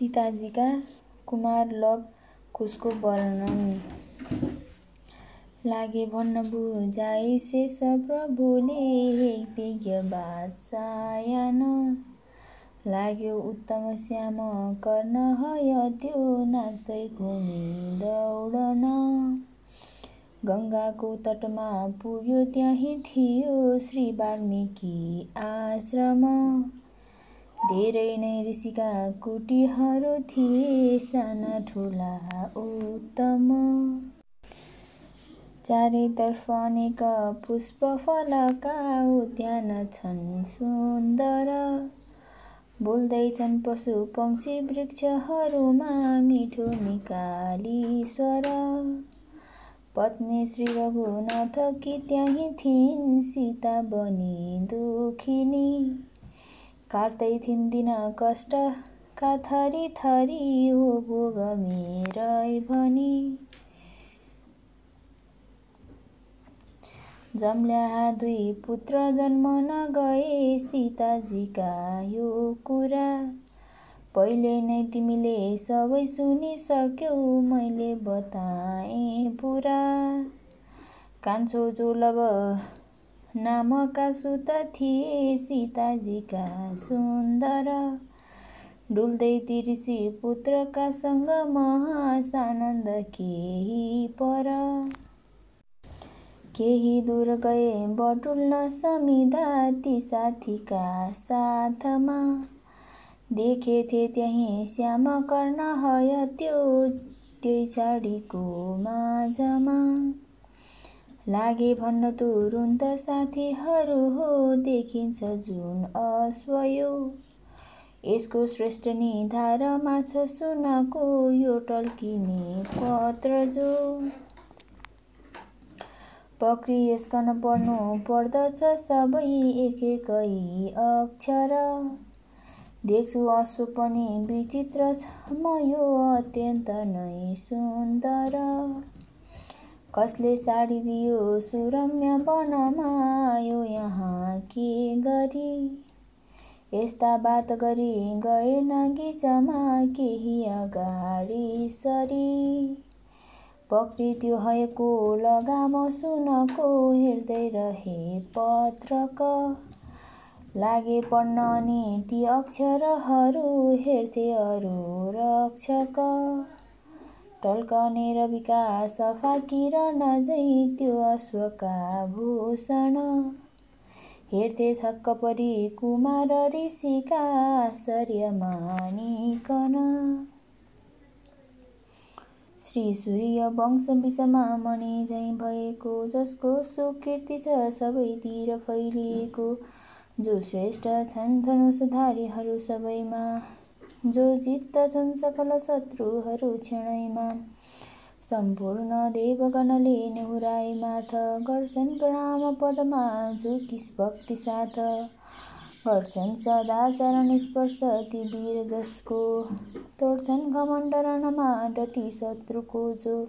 सीताजीका Kumar love कुशको वर्णन। लागे भन्न बुझाइ शेष प्रभुले विज्ञ लाग्यो उत्तम श्याम कर्ण हय त्यो नाच्दै घुमी दौडन गङ्गाको तटमा पुग्यो त्यहीँ थियो श्री वाल्मिकी आश्रम। धेरै नै ऋषिका कुटीहरू थिए। साना ठुला उत्तम। चारैतर्फ अनेक पुष्प फलका उद्यान छन्। सुन्दर। बोल्दैछन् पशु पक्षी वृक्षहरूमा मिठो निकाली स्वर पत्नी श्री रघुनाथ कि त्यहीँ थिइन्? सीता बनी दुखिनी। काट्दै थिइन् दिन कष्टका थरी थरी हो भोग मेरै भनी। जम्ल्या दुई पुत्र जन्म नगए सीताजीका यो कुरा। पहिले नै तिमीले सबै सुनिसक्यौ मैले बताएँ पुरा कान्छो जोलव नामका सुत थिए सीताजीका सुन्दर। डुल्दै ती ऋषि पुत्रका सँग महासानन्द केही पर। केही दूर गए बटुल्न समिधा ती साथीका साथमा। देखेथे त्यहीँ श्याम कर्ण हय त्यो त्यही छाडीको माझमा। लागे भन्न तुरुन्त साथीहरू हो देखिन्छ जुन अश्वयो यसको श्रेष्ठ निधार माछ सुनको यो टल्किने पत्र जो। पक्री यसकन पढ्नु पर्दछ सबै एक एकै अक्षर। देख्छु अश्व पनि विचित्र छ म यो अत्यन्त नै सुन्दर। कसले साडी दियो? सुरम्य वनमा यो यहाँ के गरी? यस्ता बात गरी गए नागिचमा केही अगाडि सरी। पक्री त्यो लगाम सुनको हेर्दै रहे पत्रक। लागे पढ्न अनि ती अक्षरहरू हेर्थे अरू रक्षक। टल्कने रविका सफा किरण झै त्यो अश्वका भूषण हेर्थे छक्क परी कुमार ऋषिका आश्चर्य मानिकन। श्री सूर्य वंश बिचमा मणि झैँ भएको जसको सुकीर्ति छ सबैतिर फैलिएको। जो श्रेष्ठ छन् धनुषधारीहरू सबैमा जो जित्दछन् सकल शत्रुहरू क्षणैमा सम्पूर्ण देवगणले नेहुराई माथ गर्छन् प्रणाम पदमा झुकिस भक्ति साथ। गर्छन् सदाचरण स्पर्श ती वीर जसको। तोड्छन् घमण्ड रणमा डटी शत्रुको जो।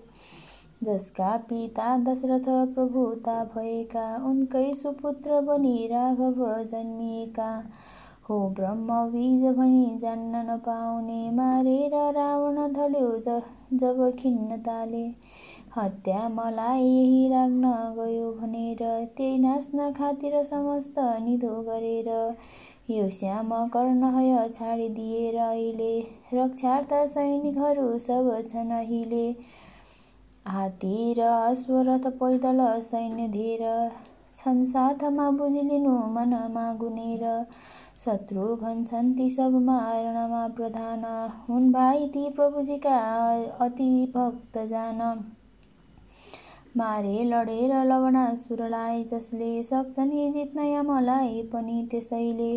जसका पिता दशरथ प्रभुता भएका उनकै सुपुत्र बनी राघव जन्मिएका। हो ब्रह्म बीज भनी जान्न नपाउने मारेर रावण ढल्यो जब खिन्नताले हत्या मलाई यही लाग्न गयो भनेर त्यही नाच्न खातिर समस्त निधो गरेर यो श्याम कर्णहय छाडिदिएर अहिले रक्षार्थ सैनिकहरू सब छन् अहिले। हात्ती र अश्वरथ पैदल सैन्य धेर छन् साथमा बुझिलिनु मनमा गुनेर शत्रुघ्न छन् ती सब मारणमा प्रधान। हुन् भाइ ती प्रभुजीका अति भक्त जान मारे लडेर लवणासुरलाई जसले सक्छन् जित्न यमलाई पनि त्यसैले।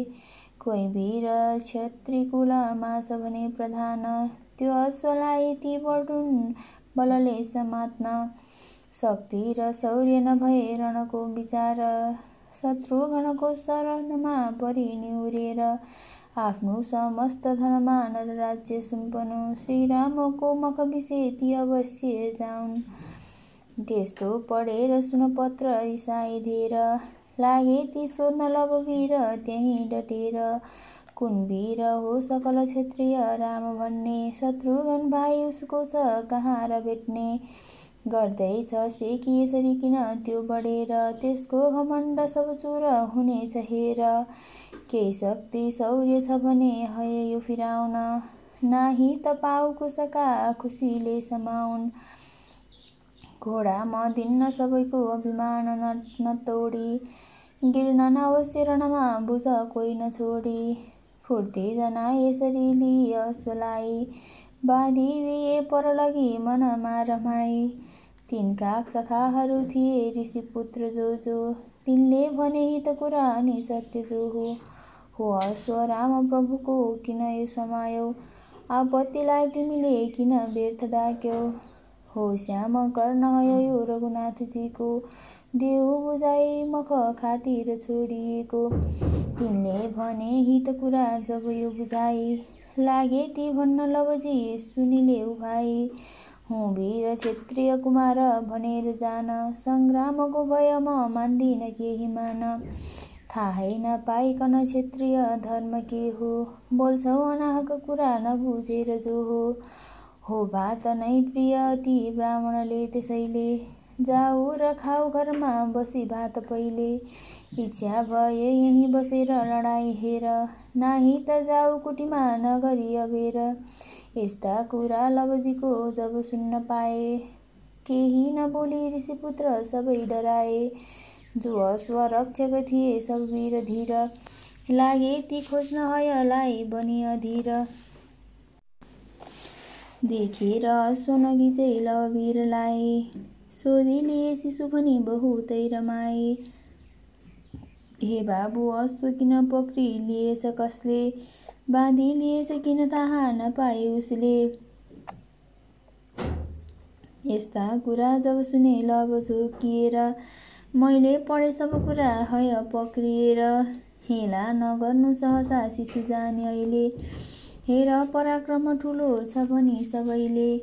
कोही वीर क्षत्रिकुलमा छ भने प्रधान त्यो अश्वलाई ती बटुन बलले समात्न। शक्ति र शौर्य नभए रणको विचार शत्रुघ्नको शरणमा परि निहुरेर आफ्नो समस्त धनमान राज्य सुम्पनु श्रीरामको मख विषे ती अवश्य जाउन्। त्यस्तो पढेर सुनपत्र रिसाइ धेर लागे ती सोध्न लववीर त्यहीँ डटेर कुन वीर हो सकल क्षेत्रीय राम भन्ने शत्रुघ्न भाइ उसको छ कहाँ र भेट्ने। गर्दैछ सेकी यसरी किन त्यो बढेर त्यसको घमण्ड सब चुर हुनेछ हेर केही शक्ति शौर्य छ भने हय यो फिराउन। नाही त पाउको सका खुसीले समाउन्। घोडा म दिन्न सबैको अभिमान नतोडी गिर्न नअवश्य रणमा बुझ कोही नछोडी फुर्ती जना यसरी लिय अश्वलाई बाँधिदिए पर लगी मनमा रमाई तिनका सखाहरू थिए ऋषिपुत्र जो जो। तिनले भने हित कुरा अनि सत्य जो हो हो अश्व राम प्रभुको किन यो समायो? आपत्तिलाई तिमीले किन व्यर्थ डाक्यौ? हो श्याम कर्ण यो रघुनाथजीको। देऊ बुझाइ मख खातिर छोडिएको। तिनले भने हित कुरा जब यो बुझाइ लागे ती भन्न लवजी सुनिले भाइ। हुँ वीर क्षेत्रीय कुमार भनेर जान। सङ्ग्रामको भय म मान्दिन केही मान। थाहै नपाइकन क्षेत्रीय धर्म के हो? बोल्छौ अनाहक कुरा नबुझेर जो हो। हो भात नै प्रिय अति ब्राह्मणले त्यसैले। जाऊ र खाऊ घरमा बसी भात पहिले। इच्छा भए यहीँ बसेर लडाइँ हेर। नाही त जाऊ कुटीमा नगरी अबेर। यस्ता कुरा लवजीको जब सुन्न पाए। केही नबोली ऋषिपुत्र सबै डराए। जो स्वरक्षक थिए सब वीर धीर लागे ती खोज्न हयलाई बनी अधीर। देखेर सोनगी ल वीरलाई सोधिलिए शिशु भनी बहुतै रमाए। हे बाबु अश्व किन पक्री लिएछ कसले? बाँधी लिएछ किन थाहा नपाए उसले। यस्ता कुरा जब सुने लब झोकिएर मैले पढे सब कुरा हय पक्रिएर हेला नगर्नु सहसा शिशु जाने अहिले। हेर पराक्रम ठुलो छ भनी सबैले।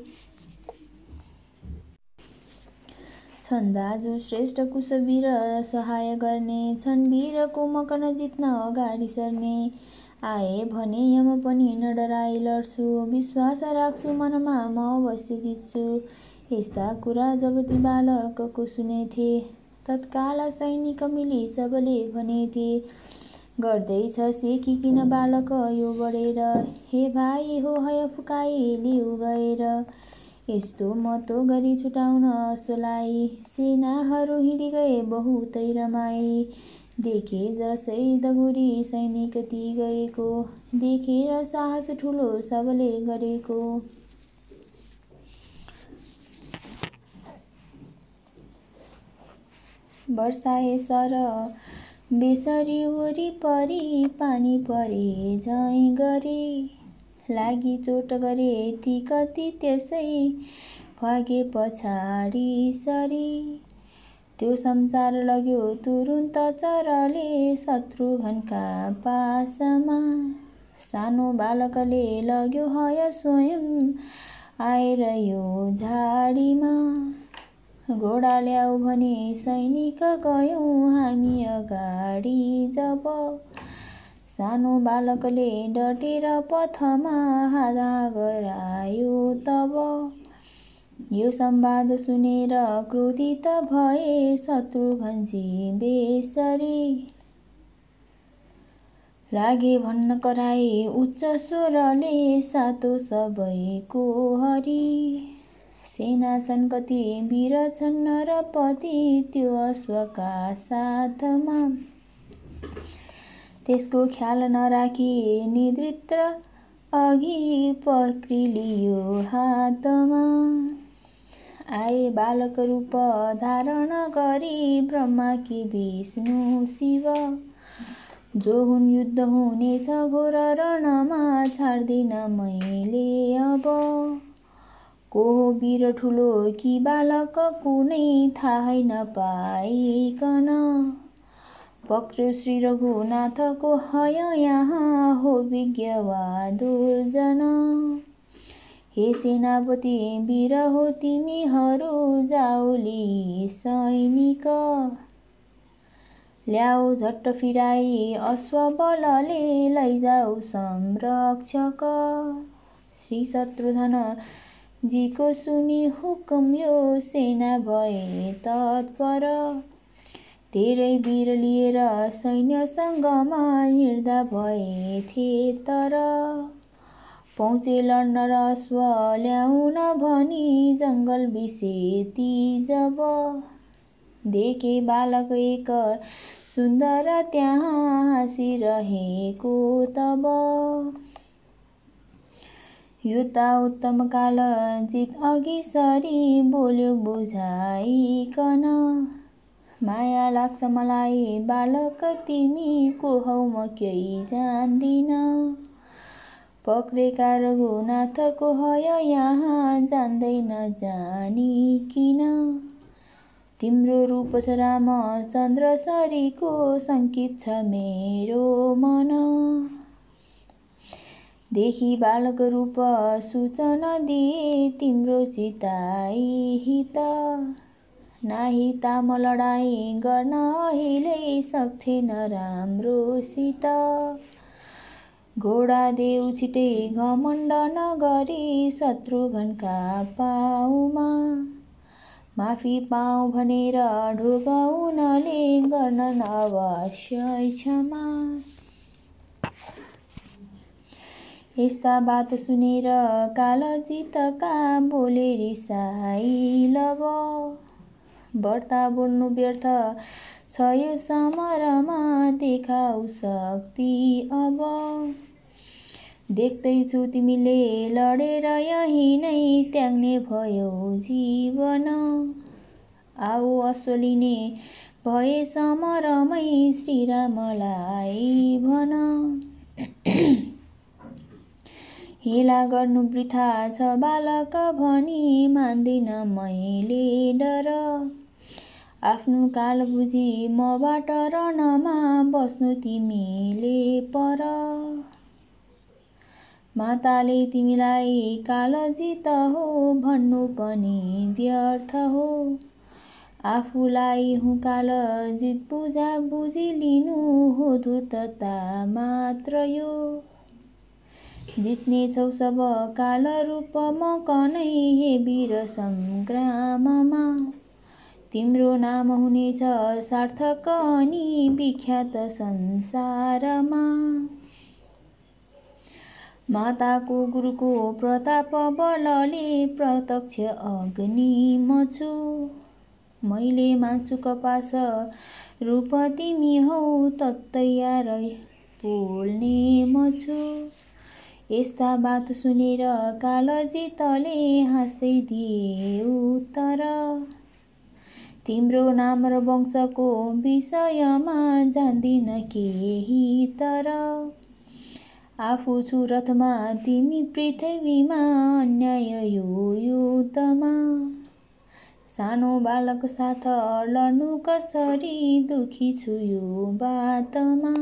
छन् दाजु श्रेष्ठ कुशवीर सहाय गर्ने छन् वीरको मकन जित्न अगाडि सर्ने। आए भने यम पनि न डराई लड्छु। विश्वास राख्छु मनमा म अवश्य जित्छु। यस्ता कुरा जब ती बालकको सुनेथे तत्काल सैनिक मिली सबले भनेथे गर्दैछ किन बालक यो बढेर? हे भाइ हो हय फुकाई लिउ गएर। यस्तो मतो गरी छुटाउन असोलाई सेनाहरू हिँडी गए बहुतै रमाई। देखे जसै दगुरी सैनिक ती गएको देखेर साहस ठुलो सबले गरेको। वर्षाए सर बेसरी वरिपरि पानी परे झै गरे लागि चोट गरे ती कति त्यसै भागे पछाडि सरी। त्यो संसार लग्यो तुरुन्त चरले शत्रुघ्नका पासमा। सानो बालकले लग्यो हय स्वयं आएर यो झाडीमा। घोडा ल्याऊ भने सैनिक गयौँ हामी अगाडि जब। सानो बालकले डटेर पथमा हादा गरायो तब। यो संवाद सुनेर क्रोधित भए शत्रुघ्नजी बेसरी। लागे भन्न कराए उच्च स्वरले सातो सबैको हरि सेना छन् कति वीर छन् नरपति त्यो अश्वका साथमा। त्यसको ख्याल नराखी निद्रित्र अघि पक्रिलियो हातमा। आए बालक रूप धारण गरी ब्रह्मा कि विष्णु शिव। जो हुन् युद्ध हुनेछ घोर रणमा छाड्दिन मैले अब। को वीर ठुलो कि बालक कुनै थाहै नपाइकन पक्र्यो श्री रघुनाथको हय यहाँ हो विज्ञ वा दुर्जन। हे सेनापति वीर हो तिमीहरू जाउली सैनिक। ल्याऊ झट्ट फिराई अश्व बलले लैजाऊ संरक्षक। श्री शत्रुधन जीको सुनि हुकुम यो सेना भए तत्पर। धेरै वीर लिएर सैन्यसँगमा हिँड्दा भएथे तर पहुँचे लड्न र स्व ल्याउन भनी जङ्गल बिसेती जब। देखे बालक एक सुन्दर त्यहाँ हाँसिरहेको तब। युता उत्तम काल जित अघि सरी बोल्यो बुझाइकन माया लाग्छ मलाई बालक तिमी को हौ म केही जान्दिन। पक्रेका रघुनाथको हय यहाँ जान्दैन जानी किन? तिम्रो रूप छ चन्द्र सरीको सङ्कित छ मेरो मन। देखि बालक रूप सूचना दिए तिम्रो चिताई हित। नाही ताम लडाई गर्न अहिले सक्थेन राम्रोसित घोडा देऊ छिटै घमण्ड नगरी शत्रुघ्नका पाउमा। माफी पाऊ भनेर ढोगाउनले गर्न अवश्य क्षमा। यस्ता बात सुनेर कालजितका बोले रिसाई लब बढ्ता बोल्नु व्यर्थ छ यो समरमा देखाउ शक्ति अब। देख्दैछु तिमीले लडेर यहीँ नै त्याग्ने भयो जीवन। आऊ असोलिने भए समरमै श्रीरामलाई भन। हेला गर्नु वृथा छ बालक भनी मान्दिन मैले डर। आफ्नो काल बुझी मबाट रणमा बस्नु तिमीले पर। माताले तिमीलाई काल जित हो भन्नु पनि व्यर्थ हो। आफूलाई हुँ काल जित बुझा लिनु हो धुर्तता मात्र यो। जित्ने छौ सब काल रूप म कनै हे वीर सङ्ग्राममा तिम्रो नाम हुनेछ सार्थक अनि विख्यात संसारमा। माताको गुरुको प्रताप बलले प्रत्यक्ष अग्नि म छु मैले मान्छु कपास रूप तिमी हौ तत्तैयार पोल्ने म छु यस्ता बात सुनेर कालजितले हाँस्दै दिए उत्तर। तिम्रो नाम र वंशको विषयमा जान्दिन केही तर। आफू छु रथमा तिमी पृथ्वीमा अन्याय यो युद्धमा। सानो बालक साथ लड्नु कसरी दुखी छु यो बातमा?